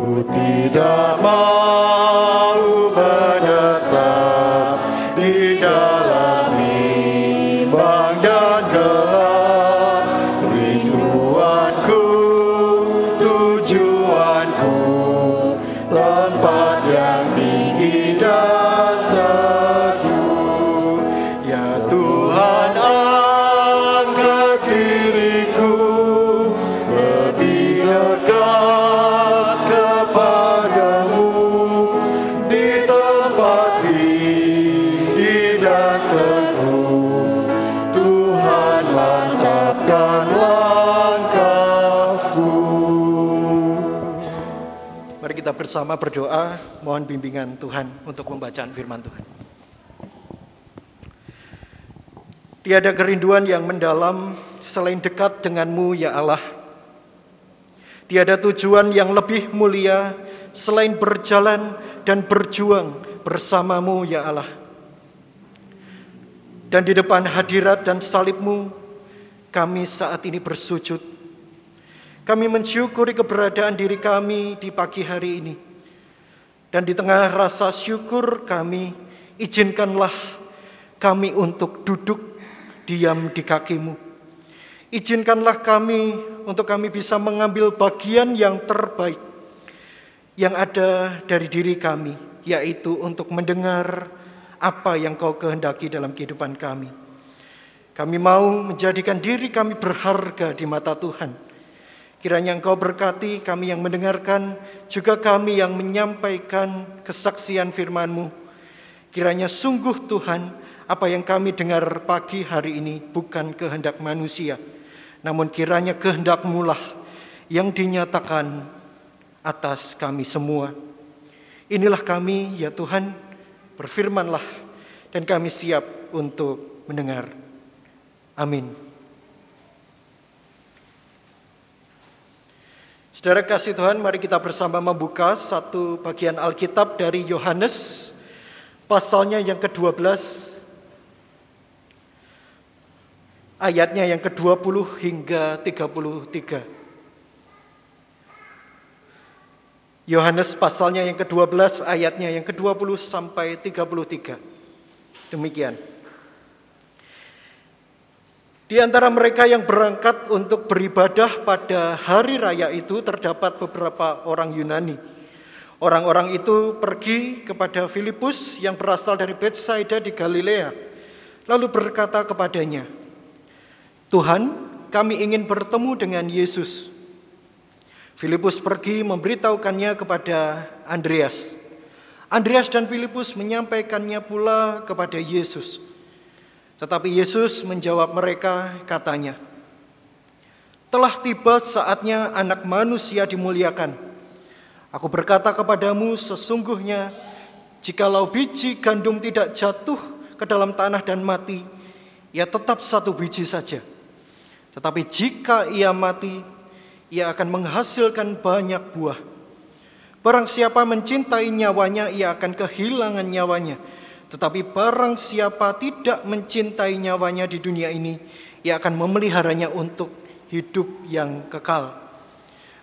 Ku tidak mau menetap bersama berdoa, mohon bimbingan Tuhan untuk pembacaan firman Tuhan. Tiada kerinduan yang mendalam selain dekat denganmu ya Allah. Tiada tujuan yang lebih mulia selain berjalan dan berjuang bersamamu ya Allah. Dan di depan hadirat dan salibmu, kami saat ini bersujud. Kami mensyukuri keberadaan diri kami di pagi hari ini. Dan di tengah rasa syukur kami, izinkanlah kami untuk duduk diam di kakimu. Izinkanlah kami untuk kami bisa mengambil bagian yang terbaik yang ada dari diri kami, yaitu untuk mendengar apa yang kau kehendaki dalam kehidupan kami. Kami mau menjadikan diri kami berharga di mata Tuhan. Kiranya Engkau berkati kami yang mendengarkan, juga kami yang menyampaikan kesaksian firman-Mu. Kiranya sungguh Tuhan, apa yang kami dengar pagi hari ini bukan kehendak manusia, namun kiranya kehendak-Mu lah yang dinyatakan atas kami semua. Inilah kami ya Tuhan, berfirmanlah dan kami siap untuk mendengar. Amin. Saudara kasih Tuhan, mari kita bersama membuka satu bagian Alkitab dari Yohanes, pasalnya yang ke-12, ayatnya yang ke-20 hingga 33. Yohanes pasalnya yang ke-12, ayatnya yang ke-20 sampai 33. Demikian. Di antara mereka yang berangkat untuk beribadah pada hari raya itu terdapat beberapa orang Yunani. Orang-orang itu pergi kepada Filipus yang berasal dari Bethsaida di Galilea, lalu berkata kepadanya, "Tuhan, kami ingin bertemu dengan Yesus." Filipus pergi memberitahukannya kepada Andreas. Andreas dan Filipus menyampaikannya pula kepada Yesus. Tetapi Yesus menjawab mereka, katanya, "Telah tiba saatnya Anak Manusia dimuliakan. Aku berkata kepadamu, sesungguhnya jikalau biji gandum tidak jatuh ke dalam tanah dan mati, ia tetap satu biji saja. Tetapi jika ia mati, ia akan menghasilkan banyak buah. Barang siapa mencintai nyawanya, ia akan kehilangan nyawanya." Tetapi barang siapa tidak mencintai nyawanya di dunia ini, ia akan memeliharanya untuk hidup yang kekal.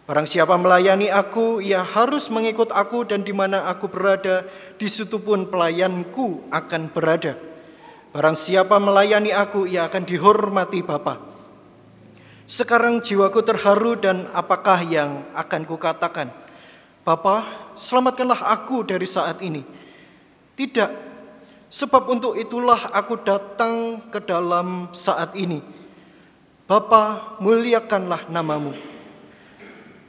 Barang siapa melayani aku, ia harus mengikut aku dan di mana aku berada, di situ pun pelayanku akan berada. Barang siapa melayani aku, ia akan dihormati Bapa. Sekarang jiwaku terharu dan apakah yang akan kukatakan? Bapa, selamatkanlah aku dari saat ini. Tidak, Sebab untuk itulah aku datang ke dalam saat ini. Bapa, muliakanlah namamu.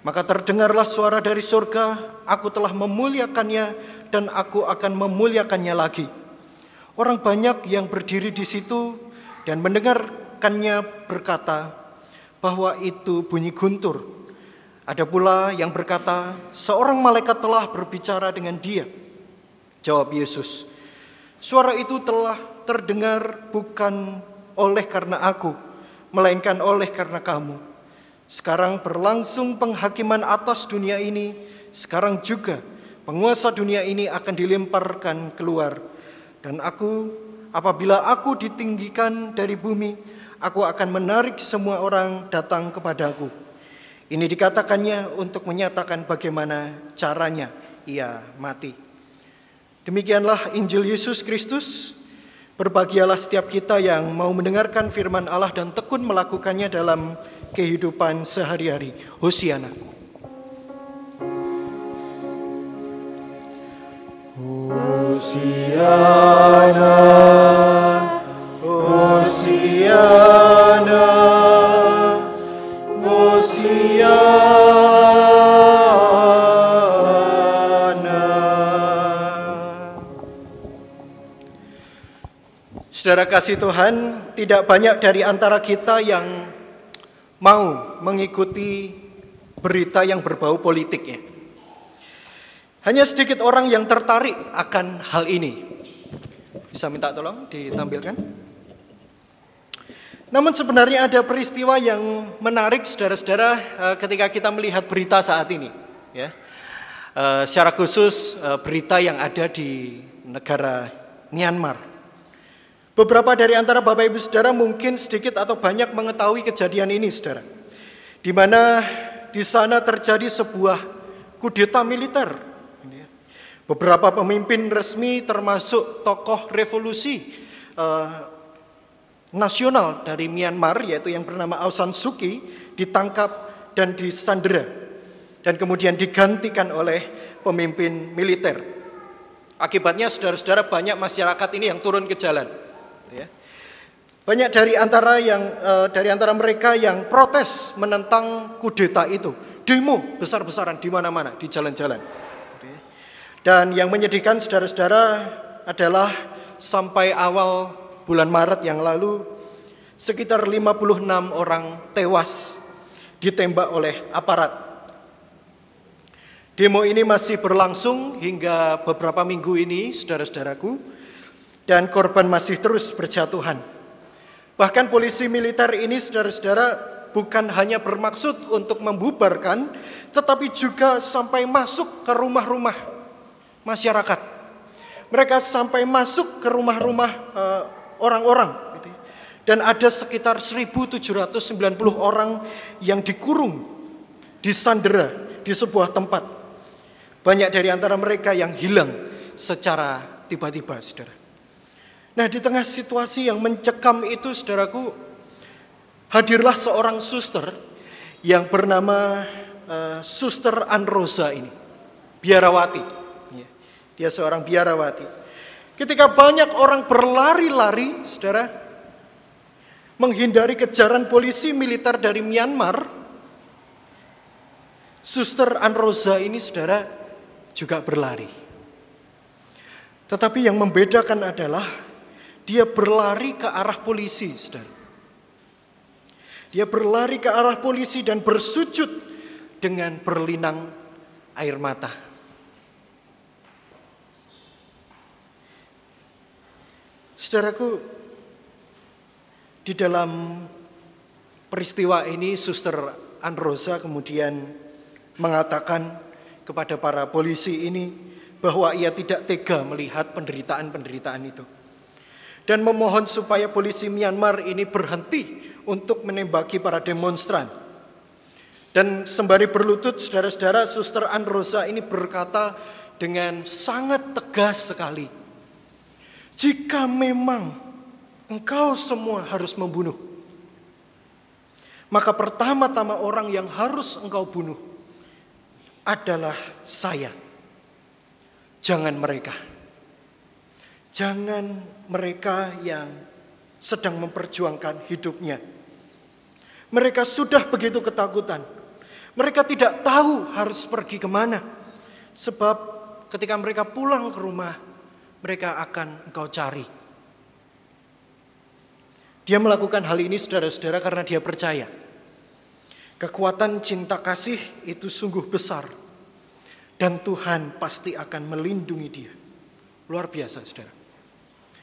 Maka terdengarlah suara dari surga, aku telah memuliakannya dan aku akan memuliakannya lagi. Orang banyak yang berdiri di situ dan mendengarkannya berkata bahwa itu bunyi guntur. Ada pula yang berkata, seorang malaikat telah berbicara dengan dia. Jawab Yesus, Suara itu telah terdengar bukan oleh karena aku, melainkan oleh karena kamu. Sekarang berlangsung penghakiman atas dunia ini, sekarang juga penguasa dunia ini akan dilemparkan keluar. Dan aku, apabila aku ditinggikan dari bumi, aku akan menarik semua orang datang kepadaku. Ini dikatakannya untuk menyatakan bagaimana caranya ia mati. Demikianlah Injil Yesus Kristus. Berbahagialah setiap kita yang mau mendengarkan firman Allah dan tekun melakukannya dalam kehidupan sehari-hari. Hosiana. Hosiana, Hosiana, Saudara kasih Tuhan, tidak banyak dari antara kita yang mau mengikuti berita yang berbau politik ya. Hanya sedikit orang yang tertarik akan hal ini. Bisa minta tolong ditampilkan? Namun sebenarnya ada peristiwa yang menarik saudara-saudara eh, ketika kita melihat berita saat ini. Ya. Eh, secara khusus eh, berita yang ada di negara Myanmar. Beberapa dari antara Bapak Ibu Saudara mungkin sedikit atau banyak mengetahui kejadian ini Saudara. Di mana di sana terjadi sebuah kudeta militer. Beberapa pemimpin resmi termasuk tokoh revolusi eh, nasional dari Myanmar yaitu yang bernama Aung San Suu Kyi ditangkap dan disandera dan kemudian digantikan oleh pemimpin militer. Akibatnya saudara-saudara banyak masyarakat ini yang turun ke jalan. Ya. Banyak dari antara yang eh, dari antara mereka yang protes menentang kudeta itu, demo besar-besaran di mana-mana di jalan-jalan. Gitu ya. Dan yang menyedihkan saudara-saudara adalah sampai awal bulan Maret yang lalu sekitar 56 orang tewas ditembak oleh aparat. Demo ini masih berlangsung hingga beberapa minggu ini, saudara-saudaraku, dan korban masih terus berjatuhan. Bahkan polisi militer ini, saudara-saudara, bukan hanya bermaksud untuk membubarkan, tetapi juga sampai masuk ke rumah-rumah masyarakat. Mereka sampai masuk ke rumah-rumah eh, orang-orang. gitu ya. Dan ada sekitar 1.790 orang yang dikurung, disandera di sebuah tempat. Banyak dari antara mereka yang hilang secara tiba-tiba, saudara. Nah, di tengah situasi yang mencekam itu, saudaraku, hadirlah seorang suster yang bernama eh, Suster Anrosa ini, biarawati. Ya, Dia seorang biarawati. Ketika banyak orang berlari-lari, saudara, menghindari kejaran polisi militer dari Myanmar, Suster Anrosa ini, saudara, juga berlari. Tetapi yang membedakan adalah dia berlari ke arah polisi, saudara. Dia berlari ke arah polisi dan bersujud dengan berlinang air mata. Saudaraku, di dalam peristiwa ini Suster Androsa kemudian mengatakan kepada para polisi ini bahwa ia tidak tega melihat penderitaan-penderitaan itu. Dan memohon supaya polisi Myanmar ini berhenti untuk menembaki para demonstran. Dan sembari berlutut saudara-saudara Suster Androsa ini berkata dengan sangat tegas sekali. Jika memang engkau semua harus membunuh. Maka pertama-tama orang yang harus engkau bunuh adalah saya. Jangan mereka. Jangan mereka yang sedang memperjuangkan hidupnya. Mereka sudah begitu ketakutan. Mereka tidak tahu harus pergi ke mana. Sebab ketika mereka pulang ke rumah, mereka akan engkau cari. Dia melakukan hal ini saudara-saudara karena dia percaya. Kekuatan cinta kasih itu sungguh besar. Dan Tuhan pasti akan melindungi dia. Luar biasa saudara.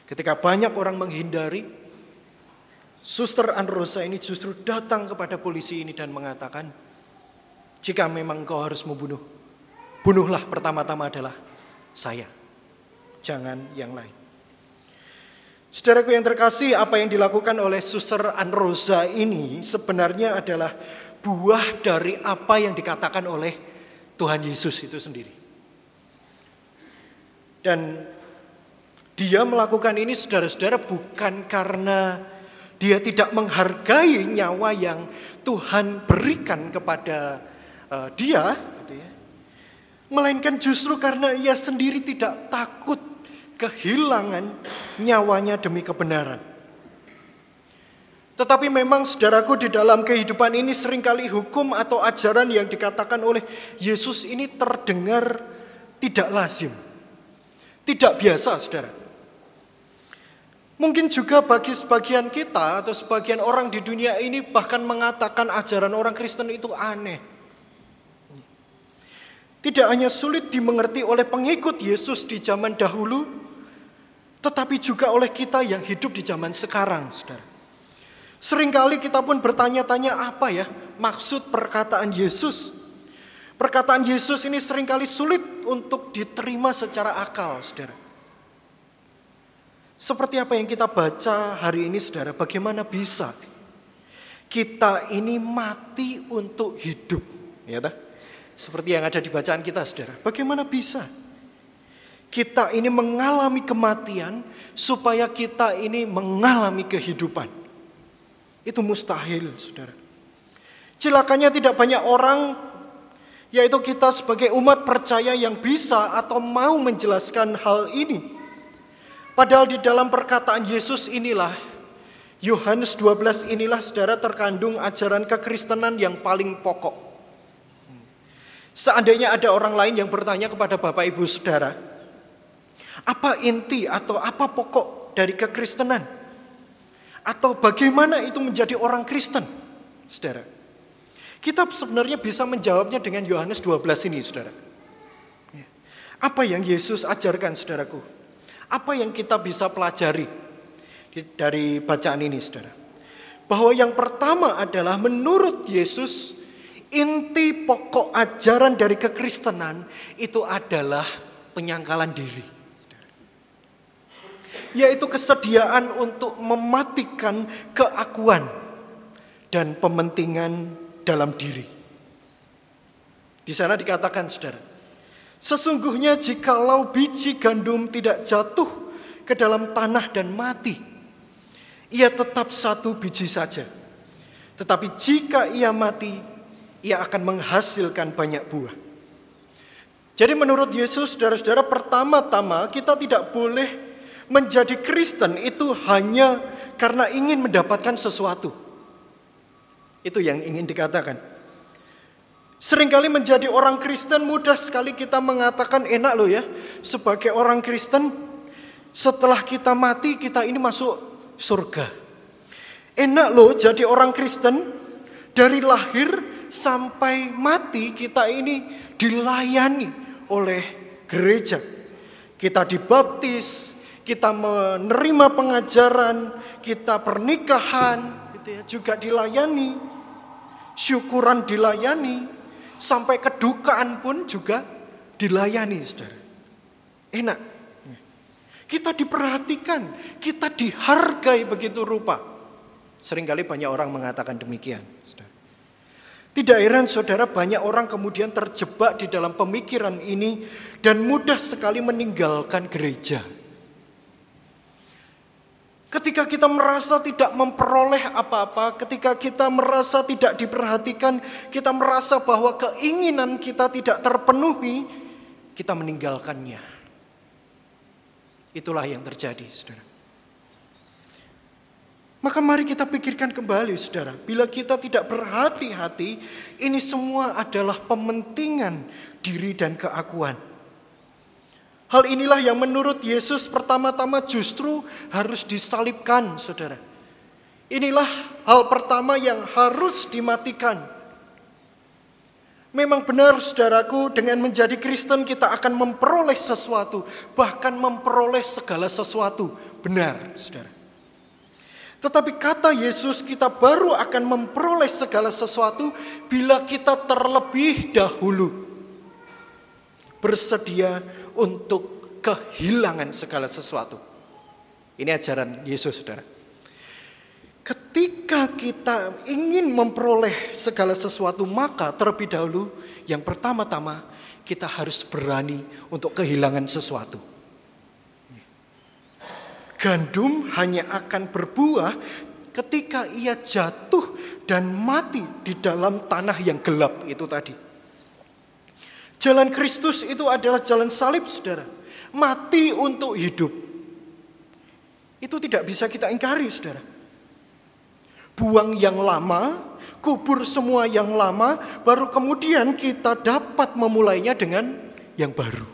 Ketika banyak orang menghindari, Suster Androsa ini justru datang kepada polisi ini dan mengatakan, jika memang kau harus membunuh, bunuhlah pertama-tama adalah saya. Jangan yang lain. Saudaraku yang terkasih, apa yang dilakukan oleh Suster Androsa ini sebenarnya adalah buah dari apa yang dikatakan oleh Tuhan Yesus itu sendiri. Dan dia melakukan ini saudara-saudara bukan karena dia tidak menghargai nyawa yang Tuhan berikan kepada uh, dia, gitu ya. melainkan justru karena ia sendiri tidak takut kehilangan nyawanya demi kebenaran. Tetapi memang saudaraku di dalam kehidupan ini sering kali hukum atau ajaran yang dikatakan oleh Yesus ini terdengar tidak lazim. Tidak biasa saudara. Mungkin juga bagi sebagian kita atau sebagian orang di dunia ini bahkan mengatakan ajaran orang Kristen itu aneh. Tidak hanya sulit dimengerti oleh pengikut Yesus di zaman dahulu, tetapi juga oleh kita yang hidup di zaman sekarang, saudara. Seringkali kita pun bertanya-tanya apa ya maksud perkataan Yesus. Perkataan Yesus ini sering kali sulit untuk diterima secara akal, saudara. Seperti apa yang kita baca hari ini saudara, bagaimana bisa kita ini mati untuk hidup. Ya tak? Seperti yang ada di bacaan kita saudara, bagaimana bisa kita ini mengalami kematian supaya kita ini mengalami kehidupan. Itu mustahil saudara. Cilakanya tidak banyak orang yaitu kita sebagai umat percaya yang bisa atau mau menjelaskan hal ini. Padahal di dalam perkataan Yesus inilah, Yohanes 12 inilah saudara terkandung ajaran kekristenan yang paling pokok. Seandainya ada orang lain yang bertanya kepada Bapak Ibu Saudara, apa inti atau apa pokok dari kekristenan? Atau bagaimana itu menjadi orang Kristen? Saudara. Kita sebenarnya bisa menjawabnya dengan Yohanes 12 ini, Saudara. Apa yang Yesus ajarkan, Saudaraku? Apa yang kita bisa pelajari dari bacaan ini, saudara? Bahwa yang pertama adalah menurut Yesus, inti pokok ajaran dari kekristenan itu adalah penyangkalan diri. Yaitu kesediaan untuk mematikan keakuan dan pementingan dalam diri. Di sana dikatakan, saudara, Sesungguhnya jikalau biji gandum tidak jatuh ke dalam tanah dan mati, ia tetap satu biji saja. Tetapi jika ia mati, ia akan menghasilkan banyak buah. Jadi menurut Yesus, saudara-saudara, pertama-tama kita tidak boleh menjadi Kristen itu hanya karena ingin mendapatkan sesuatu. Itu yang ingin dikatakan. Seringkali menjadi orang Kristen mudah sekali kita mengatakan enak loh ya. Sebagai orang Kristen setelah kita mati kita ini masuk surga. Enak loh jadi orang Kristen dari lahir sampai mati kita ini dilayani oleh gereja. Kita dibaptis, kita menerima pengajaran, kita pernikahan, gitu ya, juga dilayani, syukuran dilayani, Sampai kedukaan pun juga dilayani, saudara. Enak. Kita diperhatikan, kita dihargai begitu rupa. Seringkali banyak orang mengatakan demikian. Saudara. Tidak heran saudara banyak orang kemudian terjebak di dalam pemikiran ini dan mudah sekali meninggalkan gereja. Ketika kita merasa tidak memperoleh apa-apa, ketika kita merasa tidak diperhatikan, kita merasa bahwa keinginan kita tidak terpenuhi, kita meninggalkannya. Itulah yang terjadi, saudara. Maka mari kita pikirkan kembali, saudara. Bila kita tidak berhati-hati, ini semua adalah pementingan diri dan keakuan. Hal inilah yang menurut Yesus pertama-tama justru harus disalibkan, saudara. Inilah hal pertama yang harus dimatikan. Memang benar saudaraku dengan menjadi Kristen kita akan memperoleh sesuatu. Bahkan memperoleh segala sesuatu. Benar saudara. Tetapi kata Yesus kita baru akan memperoleh segala sesuatu bila kita terlebih dahulu bersedia untuk kehilangan segala sesuatu. Ini ajaran Yesus, saudara. Ketika kita ingin memperoleh segala sesuatu, maka terlebih dahulu yang pertama-tama kita harus berani untuk kehilangan sesuatu. Gandum hanya akan berbuah ketika ia jatuh dan mati di dalam tanah yang gelap itu tadi. Jalan Kristus itu adalah jalan salib, saudara. Mati untuk hidup. Itu tidak bisa kita ingkari, saudara. Buang yang lama, kubur semua yang lama, baru kemudian kita dapat memulainya dengan yang baru.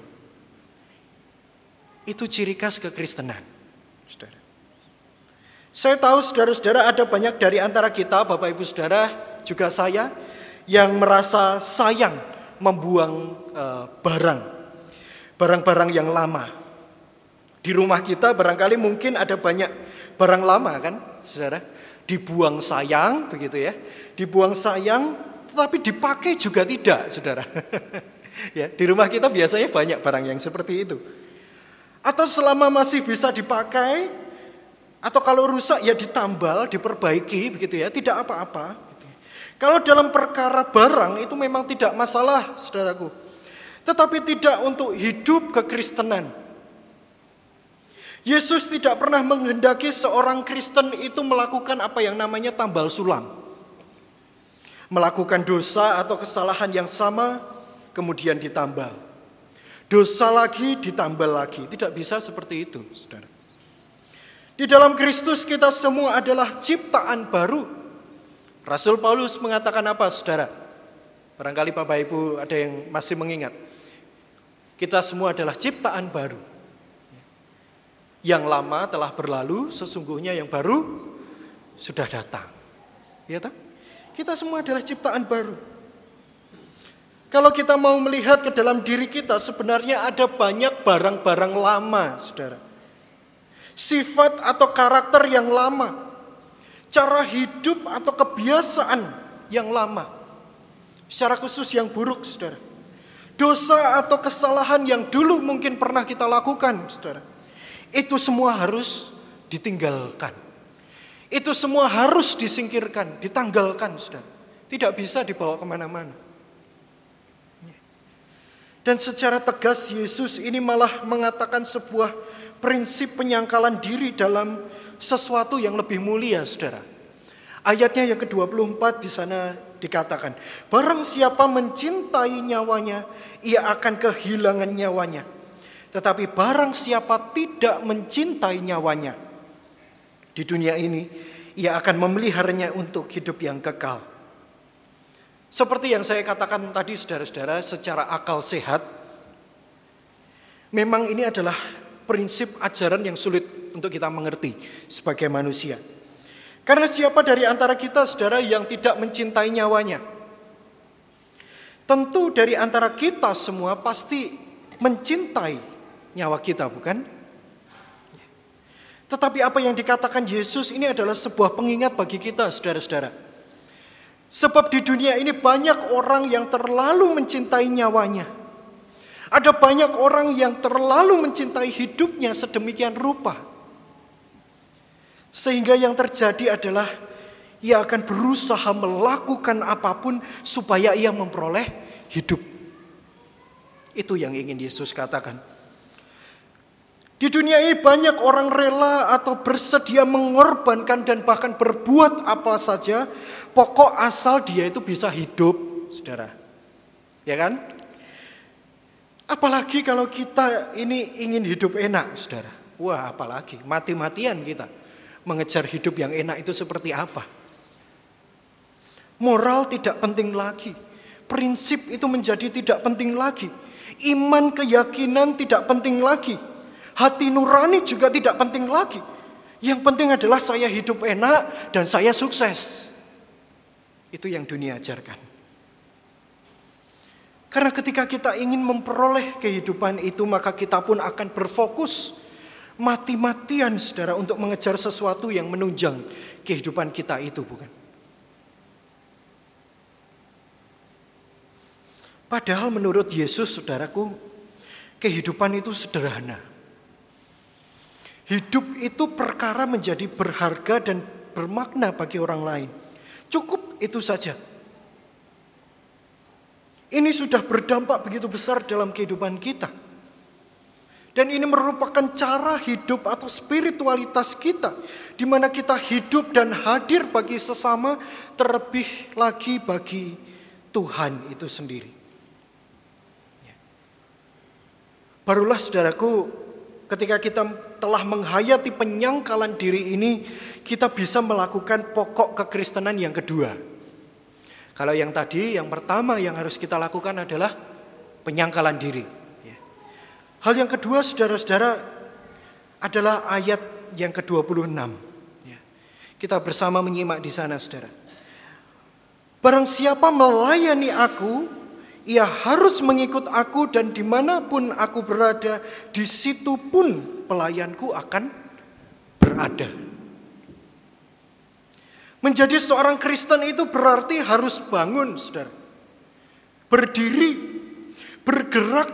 Itu ciri khas kekristenan. Saudara. Saya tahu saudara-saudara ada banyak dari antara kita, Bapak Ibu Saudara, juga saya, yang merasa sayang membuang uh, barang, barang-barang yang lama. Di rumah kita barangkali mungkin ada banyak barang lama kan, saudara? Dibuang sayang, begitu ya. Dibuang sayang, tetapi dipakai juga tidak, saudara. ya, di rumah kita biasanya banyak barang yang seperti itu. Atau selama masih bisa dipakai, atau kalau rusak ya ditambal, diperbaiki, begitu ya, tidak apa-apa. Kalau dalam perkara barang itu memang tidak masalah, saudaraku. Tetapi tidak untuk hidup kekristenan. Yesus tidak pernah menghendaki seorang Kristen itu melakukan apa yang namanya tambal sulam. Melakukan dosa atau kesalahan yang sama, kemudian ditambal. Dosa lagi, ditambal lagi. Tidak bisa seperti itu, saudara. Di dalam Kristus kita semua adalah ciptaan baru. Rasul Paulus mengatakan apa saudara? Barangkali Bapak Ibu ada yang masih mengingat. Kita semua adalah ciptaan baru. Yang lama telah berlalu, sesungguhnya yang baru sudah datang. Ya tak? Kita semua adalah ciptaan baru. Kalau kita mau melihat ke dalam diri kita, sebenarnya ada banyak barang-barang lama, saudara. Sifat atau karakter yang lama cara hidup atau kebiasaan yang lama. Secara khusus yang buruk, saudara. Dosa atau kesalahan yang dulu mungkin pernah kita lakukan, saudara. Itu semua harus ditinggalkan. Itu semua harus disingkirkan, ditanggalkan, saudara. Tidak bisa dibawa ke mana-mana. Dan secara tegas Yesus ini malah mengatakan sebuah prinsip penyangkalan diri dalam sesuatu yang lebih mulia, saudara. Ayatnya yang ke-24 di sana dikatakan, barang siapa mencintai nyawanya, ia akan kehilangan nyawanya. Tetapi barang siapa tidak mencintai nyawanya di dunia ini, ia akan memeliharanya untuk hidup yang kekal. Seperti yang saya katakan tadi saudara-saudara secara akal sehat, memang ini adalah prinsip ajaran yang sulit untuk kita mengerti sebagai manusia. Karena siapa dari antara kita saudara yang tidak mencintai nyawanya? Tentu dari antara kita semua pasti mencintai nyawa kita, bukan? Tetapi apa yang dikatakan Yesus ini adalah sebuah pengingat bagi kita, saudara-saudara. Sebab di dunia ini banyak orang yang terlalu mencintai nyawanya. Ada banyak orang yang terlalu mencintai hidupnya sedemikian rupa sehingga yang terjadi adalah ia akan berusaha melakukan apa pun supaya ia memperoleh hidup. Itu yang ingin Yesus katakan. Di dunia ini banyak orang rela atau bersedia mengorbankan dan bahkan berbuat apa saja. Pokok asal dia itu bisa hidup, saudara. Ya kan? Apalagi kalau kita ini ingin hidup enak, saudara. Wah apalagi, mati-matian kita mengejar hidup yang enak itu seperti apa. Moral tidak penting lagi. Prinsip itu menjadi tidak penting lagi. Iman keyakinan tidak penting lagi. Hati nurani juga tidak penting lagi. Yang penting adalah saya hidup enak dan saya sukses. Itu yang dunia ajarkan. Karena ketika kita ingin memperoleh kehidupan itu, maka kita pun akan berfokus mati-matian saudara untuk mengejar sesuatu yang menunjang kehidupan kita itu bukan? Padahal menurut Yesus saudaraku kehidupan itu sederhana. Hidup itu perkara menjadi berharga dan bermakna bagi orang lain. Cukup itu saja. Ini sudah berdampak begitu besar dalam kehidupan kita. Dan ini merupakan cara hidup atau spiritualitas kita, di mana kita hidup dan hadir bagi sesama, terlebih lagi bagi Tuhan itu sendiri. Ya. Barulah saudaraku, ketika kita telah menghayati penyangkalan diri ini, kita bisa melakukan pokok kekristenan yang kedua. Kalau yang tadi, yang pertama yang harus kita lakukan adalah penyangkalan diri. Ya. Hal yang kedua, saudara-saudara, adalah ayat yang ke-26. Ya. Kita bersama menyimak di sana, saudara. Barang siapa melayani aku, ia harus mengikut aku dan di mana pun aku berada, di situ pun pelayanku akan berada. Menjadi seorang Kristen itu berarti harus bangun, saudara. Berdiri, bergerak,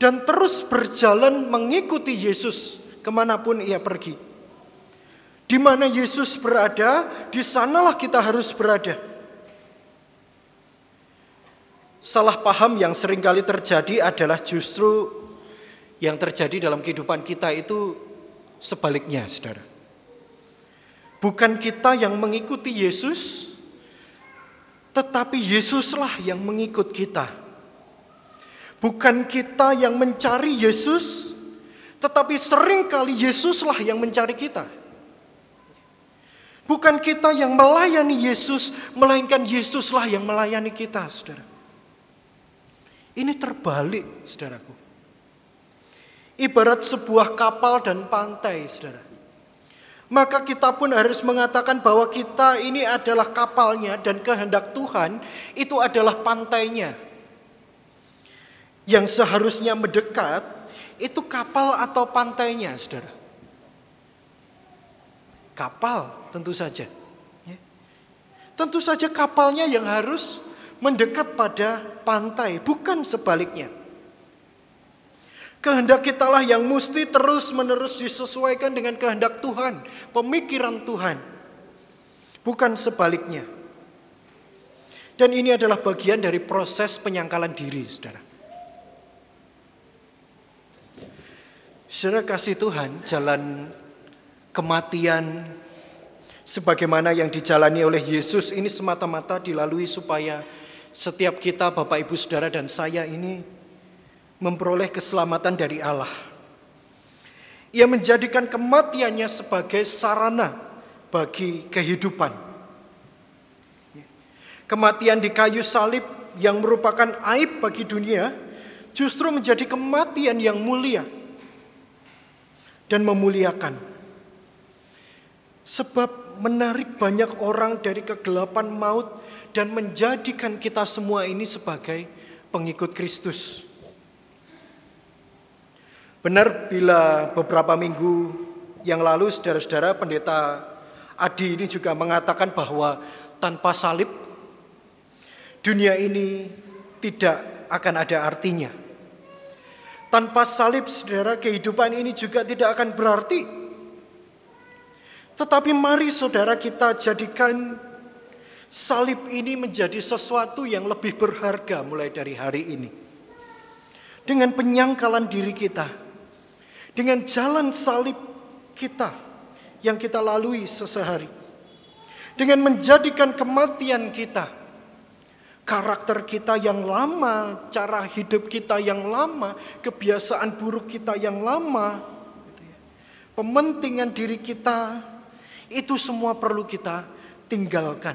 dan terus berjalan mengikuti Yesus ke mana pun ia pergi. Di mana Yesus berada, di sanalah kita harus berada. Salah paham yang sering kali terjadi adalah justru yang terjadi dalam kehidupan kita itu sebaliknya, saudara. Bukan kita yang mengikuti Yesus, tetapi Yesuslah yang mengikut kita. Bukan kita yang mencari Yesus, tetapi sering kali Yesuslah yang mencari kita. Bukan kita yang melayani Yesus, melainkan Yesuslah yang melayani kita, saudara. Ini terbalik, saudaraku. Ibarat sebuah kapal dan pantai, saudara. Maka kita pun harus mengatakan bahwa kita ini adalah kapalnya dan kehendak Tuhan itu adalah pantainya. Yang seharusnya mendekat itu kapal atau pantainya, saudara. Kapal tentu saja. Ya. Tentu saja kapalnya yang harus mendekat pada pantai, bukan sebaliknya. Kehendak kitalah yang mesti terus-menerus disesuaikan dengan kehendak Tuhan, pemikiran Tuhan, bukan sebaliknya. Dan ini adalah bagian dari proses penyangkalan diri, saudara. Saudara kasih Tuhan, jalan kematian sebagaimana yang dijalani oleh Yesus ini semata-mata dilalui supaya setiap kita Bapak Ibu Saudara dan saya ini memperoleh keselamatan dari Allah. Ia menjadikan kematiannya sebagai sarana bagi kehidupan. Kematian di kayu salib yang merupakan aib bagi dunia justru menjadi kematian yang mulia dan memuliakan. Sebab menarik banyak orang dari kegelapan maut dan menjadikan kita semua ini sebagai pengikut Kristus. Benar bila beberapa minggu yang lalu saudara-saudara pendeta Adi ini juga mengatakan bahwa tanpa salib dunia ini tidak akan ada artinya. Tanpa salib saudara kehidupan ini juga tidak akan berarti. Tetapi mari saudara kita jadikan Salib ini menjadi sesuatu yang lebih berharga mulai dari hari ini. Dengan penyangkalan diri kita, dengan jalan salib kita yang kita lalui sesehari, dengan menjadikan kematian kita, karakter kita yang lama, cara hidup kita yang lama, kebiasaan buruk kita yang lama, gitu ya. pementingan diri kita, itu semua perlu kita tinggalkan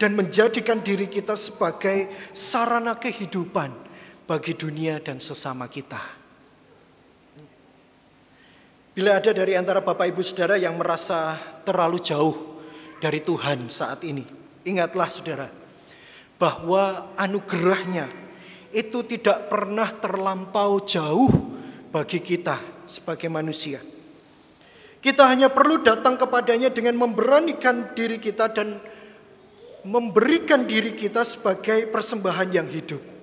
dan menjadikan diri kita sebagai sarana kehidupan bagi dunia dan sesama kita. Bila ada dari antara Bapak Ibu Saudara yang merasa terlalu jauh dari Tuhan saat ini, ingatlah Saudara bahwa anugerahnya itu tidak pernah terlampau jauh bagi kita sebagai manusia. Kita hanya perlu datang kepadanya dengan memberanikan diri kita dan memberikan diri kita sebagai persembahan yang hidup.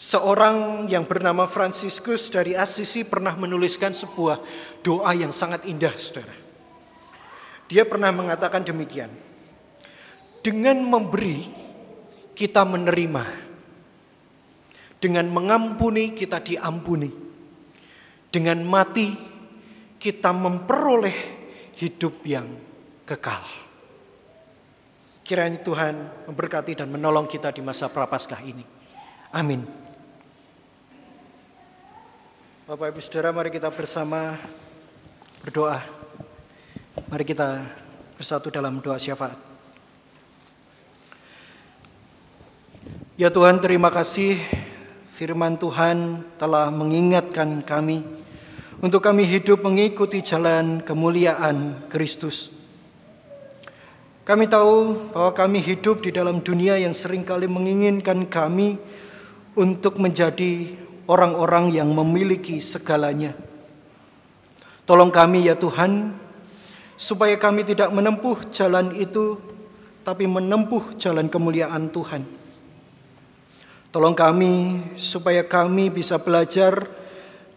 Seorang yang bernama Franciscus dari Assisi pernah menuliskan sebuah doa yang sangat indah, saudara. Dia pernah mengatakan demikian. Dengan memberi, kita menerima. Dengan mengampuni, kita diampuni. Dengan mati, kita memperoleh hidup yang kekal. Kiranya Tuhan memberkati dan menolong kita di masa prapaskah ini. Amin. Bapak Ibu Saudara, mari kita bersama berdoa. Mari kita bersatu dalam doa syafaat. Ya Tuhan, terima kasih firman Tuhan telah mengingatkan kami untuk kami hidup mengikuti jalan kemuliaan Kristus. Kami tahu bahwa kami hidup di dalam dunia yang sering kali menginginkan kami untuk menjadi orang-orang yang memiliki segalanya. Tolong kami ya Tuhan, supaya kami tidak menempuh jalan itu, tapi menempuh jalan kemuliaan Tuhan. Tolong kami supaya kami bisa belajar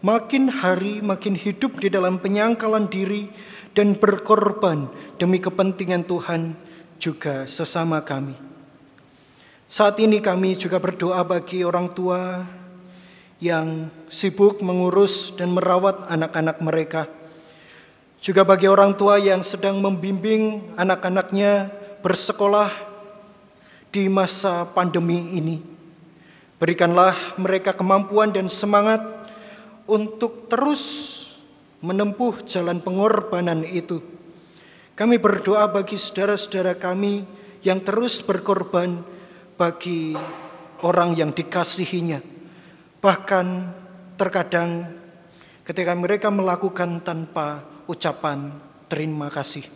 makin hari makin hidup di dalam penyangkalan diri dan berkorban demi kepentingan Tuhan juga sesama kami. Saat ini kami juga berdoa bagi orang tua yang sibuk mengurus dan merawat anak-anak mereka. Juga bagi orang tua yang sedang membimbing anak-anaknya bersekolah di masa pandemi ini. Berikanlah mereka kemampuan dan semangat untuk terus menempuh jalan pengorbanan itu. Kami berdoa bagi saudara-saudara kami yang terus berkorban bagi orang yang dikasihinya Bahkan terkadang ketika mereka melakukan tanpa ucapan terima kasih.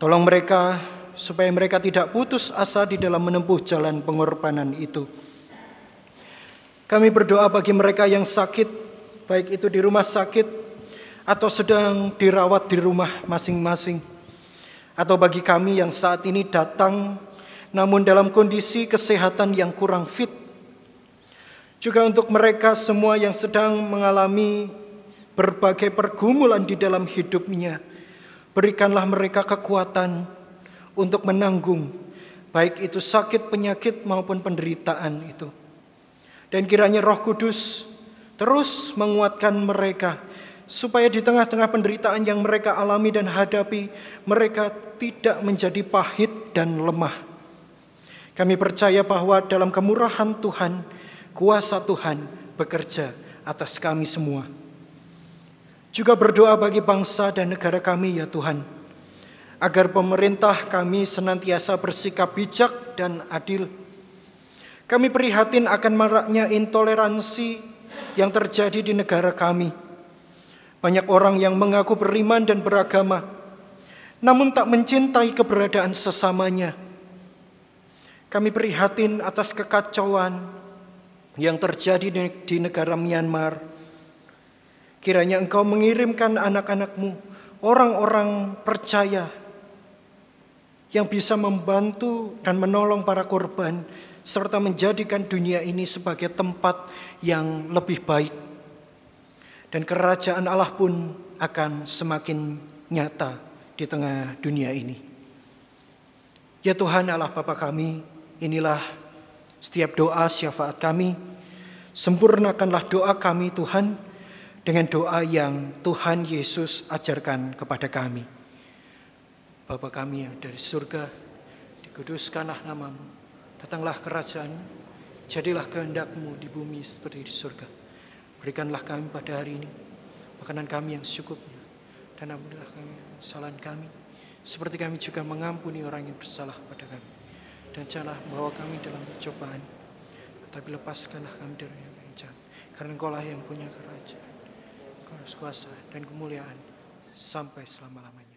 Tolong mereka supaya mereka tidak putus asa di dalam menempuh jalan pengorbanan itu. Kami berdoa bagi mereka yang sakit, baik itu di rumah sakit atau sedang dirawat di rumah masing-masing. Atau bagi kami yang saat ini datang namun dalam kondisi kesehatan yang kurang fit juga untuk mereka semua yang sedang mengalami berbagai pergumulan di dalam hidupnya. Berikanlah mereka kekuatan untuk menanggung baik itu sakit penyakit maupun penderitaan itu. Dan kiranya Roh Kudus terus menguatkan mereka supaya di tengah-tengah penderitaan yang mereka alami dan hadapi mereka tidak menjadi pahit dan lemah. Kami percaya bahwa dalam kemurahan Tuhan kuasa Tuhan bekerja atas kami semua. Juga berdoa bagi bangsa dan negara kami ya Tuhan, agar pemerintah kami senantiasa bersikap bijak dan adil. Kami prihatin akan maraknya intoleransi yang terjadi di negara kami. Banyak orang yang mengaku beriman dan beragama, namun tak mencintai keberadaan sesamanya. Kami prihatin atas kekacauan, yang terjadi di negara Myanmar. Kiranya engkau mengirimkan anak-anakmu, orang-orang percaya yang bisa membantu dan menolong para korban serta menjadikan dunia ini sebagai tempat yang lebih baik. Dan kerajaan Allah pun akan semakin nyata di tengah dunia ini. Ya Tuhan Allah Bapa kami, inilah setiap doa syafaat kami, sempurnakanlah doa kami Tuhan dengan doa yang Tuhan Yesus ajarkan kepada kami. Bapa kami yang dari surga, dikuduskanlah namamu, datanglah kerajaan, jadilah kehendakmu di bumi seperti di surga. Berikanlah kami pada hari ini makanan kami yang secukupnya, dan ampunilah kami kesalahan kami, seperti kami juga mengampuni orang yang bersalah pada kami dan janganlah bawa kami dalam percobaan, tapi lepaskanlah kami dari. Karena engkau lah yang punya kerajaan, kuasa dan kemuliaan sampai selama-lamanya.